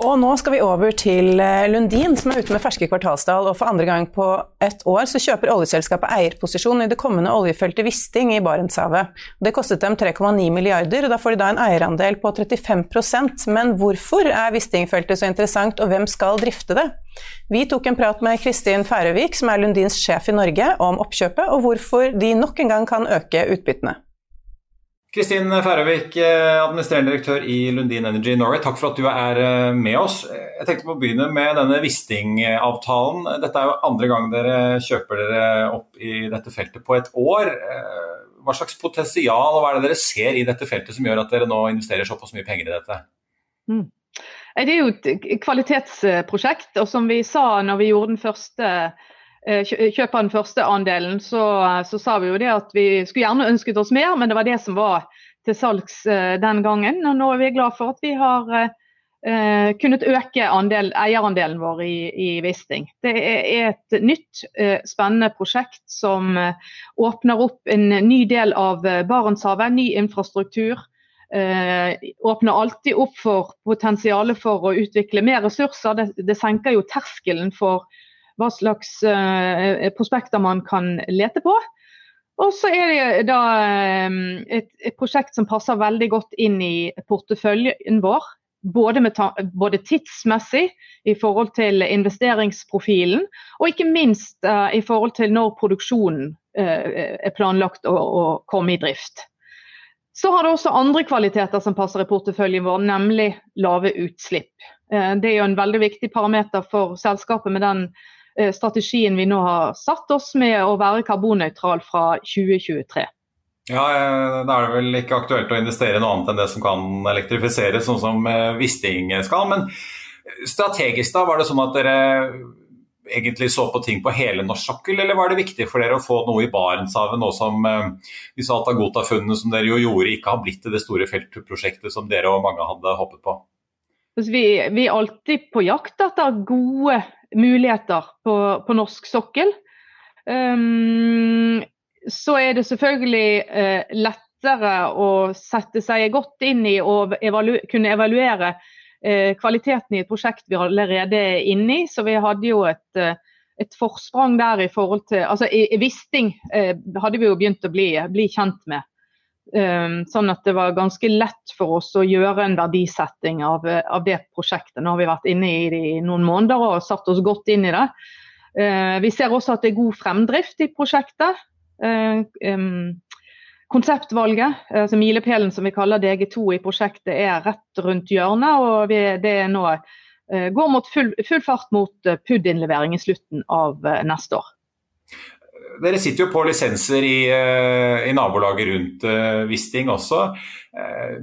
Og nå skal vi over til eh, Lundin, som er ute med ferske kvartalstall. Og for andre gang på et år så kjøper oljeselskapet eierposisjon i det kommende oljefeltet Wisting i Barentshavet. Det kostet dem 3,9 milliarder, og da får de da en eierandel på 35% Men hvorfor er Wisting-feltet så interessant, og hvem skal drifte det? Vi tok en prat med Kristin Færøvik, som er Lundins sjef i Norge, om oppkjøpet, og hvorfor de nok en gang kan øke utbyttene. Kristin Færøvik, eh, administrerende direktør i Lundin Energy Norway. Takk for at du er eh, med oss. Jeg tenkte på å begynne med denne Wisting-avtalen. Dette er jo andre gang dere kjøper dere opp i dette feltet på et år. Eh, hva slags potensial og hva er det dere ser i dette feltet som gjør at dere nå investerer såpass mye penger i dette? Mm. Det er jo et kvalitetsprosjekt, og som vi sa når vi gjorde den første Eh, kjøp av den første andelen, så, så, sa vi jo det at vi skulle gjerne ønsket oss mer, men det var det som var til salgs den gangen. Og nå er vi glad for at vi har uh, kunnet øke andel, eierandelen vår i, i Wisting. Det er et nytt, uh, spennende prosjekt som åpner opp en ny del av Barentshavet, ny infrastruktur. åpner alltid opp for potensialet for å utvikle mer ressurser. Det, det senker jo terskelen for hva slags uh, prospekter man kan lete på. Og så er det da um, et, et, prosjekt som passer veldig godt inn i porteføljen vår. Både, både, tidsmessig i forhold til investeringsprofilen, og ikke minst uh, i forhold til når produksjonen uh, er planlagt å, å, komme i drift. Så har det også andre kvaliteter som passer i porteføljen vår, nemlig lave utslipp. Det er jo en veldig viktig parameter for selskapet med den Eh, strategien vi nå har satt oss med å være karbonnøytral fra 2023. Ja, eh, Da er det vel ikke aktuelt å investere i noe annet enn det som kan elektrifiseres, sånn som eh, Wisting skal. Men strategisk, da, var det sånn at dere egentlig så på ting på hele norsk sokkel, eller var det viktig for dere å få noe i Barentshavet, nå som disse Altagota-funnene som dere jo gjorde, ikke har blitt til det store feltprosjektet som dere og mange hadde håpet på? Vi, vi, er alltid på jakt etter gode muligheter på, på norsk sokkel. Um, så er det selvfølgelig uh, lettere å sette seg godt inn i og evalu kunne evaluere uh, kvaliteten i et prosjekt vi allerede er inne i. Så vi hadde jo et, uh, et forsprang der i forhold til altså i, i hadde vi jo begynt å bli, bli kjent med. Um, sånn at det var ganske lett for oss å gjøre en verdisetting av, av det prosjektet. Nå har vi vært inne i det i noen måneder og satt oss godt inn i det. Uh, vi ser også at det er god fremdrift i prosjektet. Uh, um, konseptvalget, altså milepælen som vi kaller DG2 i prosjektet, er rett rundt hjørnet. og det nå går mot full, full fart mot PUD-innlevering i slutten av neste år. Dere sitter jo på lisenser i, eh, i nabolaget rundt uh, Wisting også. Uh,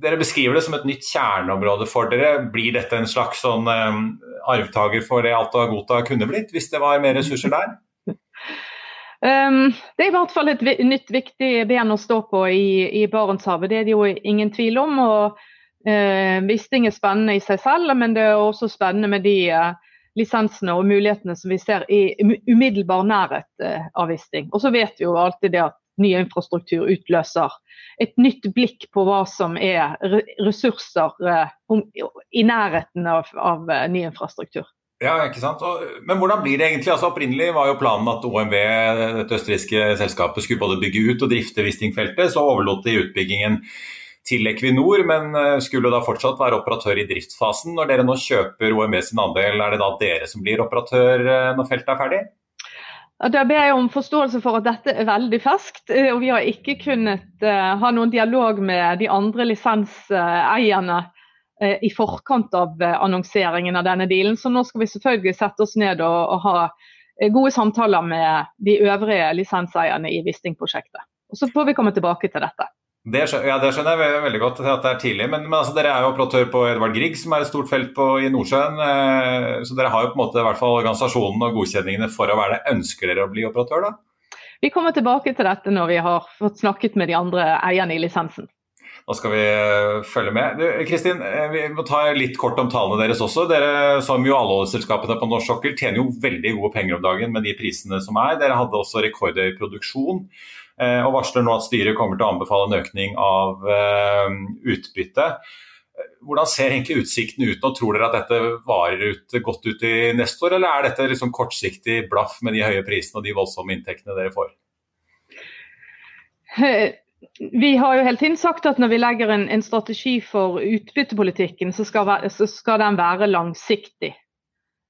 dere beskriver det som et nytt kjerneområde for dere. Blir dette en slags sånn arvtaker for det Alta Gota kunne blitt, hvis det var mer ressurser der? Um, det er i hvert fall et nytt viktig ben å stå på i, i Barentshavet, det er det jo ingen tvil om. og uh, Wisting er spennende i seg selv, men det er også spennende med de uh, lisensene og mulighetene som vi ser i umiddelbar nærhet eh, av Wisting. Og så vet vi jo alltid det at ny infrastruktur utløser et nytt blikk på hva som er ressurser eh, i nærheten av, av eh, ny infrastruktur. Ja, ikke sant. Men hvordan blir det egentlig? Altså Opprinnelig var jo planen at OMV, dette østerrikske selskapet, skulle både bygge ut og drifte Wisting-feltet. Så overlot de utbyggingen til Equinor, men eh, skulle da fortsatt være operatør i driftsfasen. Når dere nå kjøper OMV sin andel, er det da dere som blir operatør eh, når feltet er ferdig? Da ber jeg om forståelse for at dette er veldig ferskt. Eh, og Vi har ikke kunnet ha noen dialog med de andre lisenseierne i forkant av annonseringen av denne dealen. Så nå skal vi selvfølgelig sette oss ned og, og ha gode samtaler med de øvrige lisenseierne i Wisting-prosjektet. Og Så får vi komme tilbake til dette. Det skjønner, ja, det skjønner jeg veldig godt at det er tidlig. Men, men altså, dere er jo operatør på Edvard Grieg, som er et stort felt på, i Nordsjøen. så dere har jo på en måte i hvert fall organisasjonen og godkjenningene for å være det. Ønsker dere å bli operatør, da? Vi kommer tilbake til dette når vi har fått snakket med de andre eierne i lisensen. Da skal vi eh, følge med. Kristin, eh, vi må ta litt kort om tallene deres også. Dere som jo alle oljeselskapene på norsk sokkel tjener jo veldig gode penger om dagen med de prisene som er. Dere hadde også rekordhøy produksjon eh, og varsler nå at styret kommer til å anbefale en økning av utbytte. Hvordan ser egentlig utsikten ut nå? Tror dere at dette varer ut, godt ut i neste år, eller er dette liksom kortsiktig blaff med de høye prisene og de voldsomme inntektene dere får? Vi har jo hele tiden sagt at når vi legger en, en strategi for utbyttepolitikken, så skal, så skal den være langsiktig.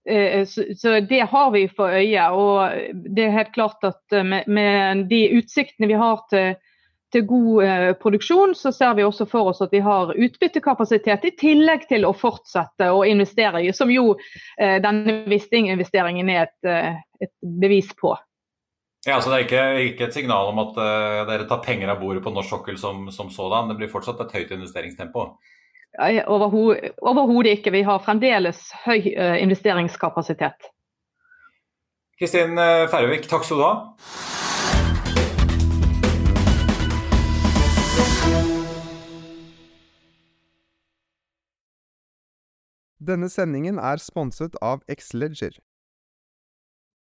Eh, så, så, Det har vi for øye. og det er helt klart at eh, med, med de utsiktene vi har til, til god eh, produksjon, så ser vi også for oss at vi har utbyttekapasitet i tillegg til å fortsette å investere som jo eh, denne Wisting-investeringen er et, eh, et, bevis på. Ja, så Det er ikke, ikke et signal om at uh, dere tar penger av bordet på norsk sokkel som, som sådan. Det blir fortsatt et høyt investeringstempo? Overhodet ikke. Vi har fremdeles høy uh, investeringskapasitet. Kristin uh, Færøvik, takk skal du ha. Denne sendingen er sponset av Xleger.